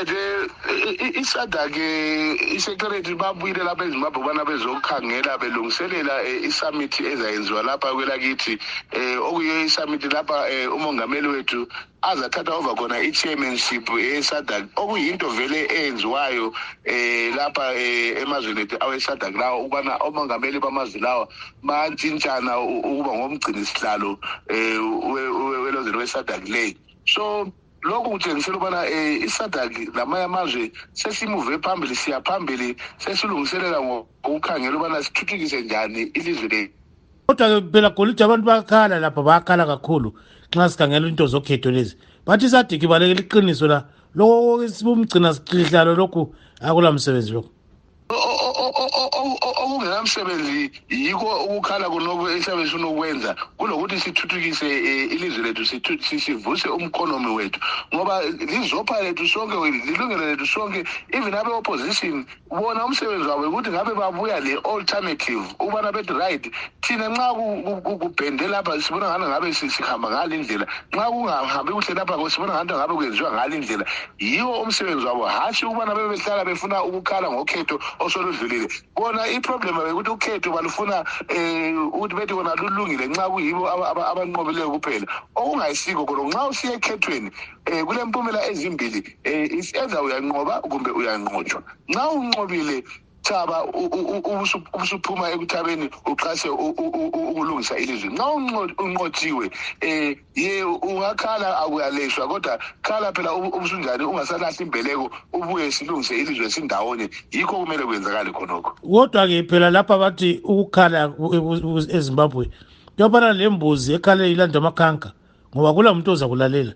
eh, isada-ke isecretary babuyile lapha ezimbabwe ubana bezokhangela belungiselela eh, isummit ezayenziwa lapha kwelakithi. Um okuyiyo isummit lapha um umongameli wethu azathatha over khona i-chairmanship yesadak. Okuyinto vele eyenziwayo um lapha um emazweni ethu awesadak lawo ukubana omongameli bamazwe lawa bantshintshana ukuba ngomgcini sihlalo um welozweni wesadak leyi so lokhu kutshengisela ukubana um isadak lamanye amazwe sesimuve phambili siya phambili sesilungiselela ngokukhangela ukubana sithuthukise njani ilizwe lethu kodwa-ke phela golide abantu bayakhala lapha bayakhala kakhulu nxa sikhangela into zokhetho lezi. Bathi sadiki balekela iqiniso la loko umgcina sihlalo lokhu akula msebenzi lokhu okungenamsebenzi yikho ukukhala kunoku esiyabe sifuna ukwenza kulokuthi sithuthukise eh, ilizwe lethu sivuse umkhonomi wethu. Ngoba lizopha lethu sonke lilungelo lethu sonke. Even abe-opposition bona umsebenzi wabo ukuthi ngabe babuya le-alternative ukubana bethi right thina nxa ku- ku- ku- kubhende lapha sibona ngani ngabe si- sihamba ngale ndlela nxa kungahambi kuhle lapha sibona ngani ngabe kwenziwa ngale ndlela yiwo umsebenzi wabo. Hatshi ukubana bebehlala befuna ukukhala ngokhetho osoludlulile. Bona iproblem bekuthi ukhetho balufuna um ukuthi bethi kona lulungile nxa kuyibo aba- aba- abanqobileyo kuphela. Okungayisiko khona nxa usiya ekhethweni um kule mpumela ezimbili um is-either uyanqoba kumbe uyanqotshwa. Nxa unqobile thaba u- u- u- ubusu- ubusuphuma ekuthabeni uqase u- u- u- u- ukulungisa ilizwe nxa unqo- unqotshiwe um ye ungakhala akuyaleswa kodwa khala phela ubu- ubusunjani ungasalahli imbeleko ubuye silungise ilizwe sindawonye. Yikho kumele kwenzakale khonokho. Kodwa-ke phela lapha bathi ukukhala ku- ebu- ezimbabwe kuyafana lembuzi ekhale ilandwa amakhanka ngoba kula muntu oza kulalela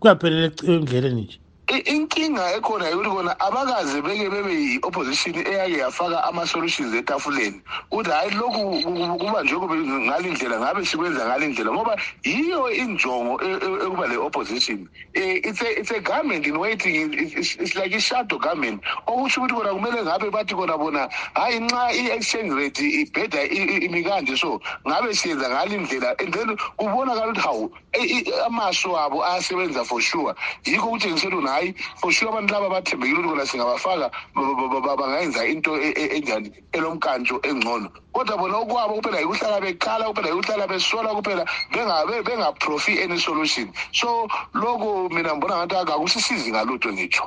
kuyaphelela ec- endleleni nje. I- inkinga ekhona yikuthi kona abakaze beke bebe yi-opposition eyake yafaka ama-solutions etafuleni. Ukuthi hhayi lokhu ku- ku- kubanjwe kube ngale ndlela ngabe sikwenza ngale ndlela ngoba yiyo injongo e- e- ekuba le-opposition Eh, it's a, it's a government in waiting It's- it's, it's like i-shadow government. Okusho ukuthi kona kumele ngabe bathi kona bona hhayi nxa i-exchange rate ibheda i- i- imi kanje so ngabe siyenza ngale ndlela and then kubonakala ukuthi hawu i- i- amaso abo ayasebenza for sure. Yikho kutshengisela ukuthi hayi sure abantu laba bathembekile ukuthi kona singabafaka ba- ba- ba- ba- bangayenza into e- e- enjani elomkantsho engcono. Kodwa bona okwabo kuphela yikuhlala bekhala kuphela yikuhlala besola kuphela benga- bengaprofi any solution. So lokho mina ngibona ngathi akakusisizi ngalutho ngitsho.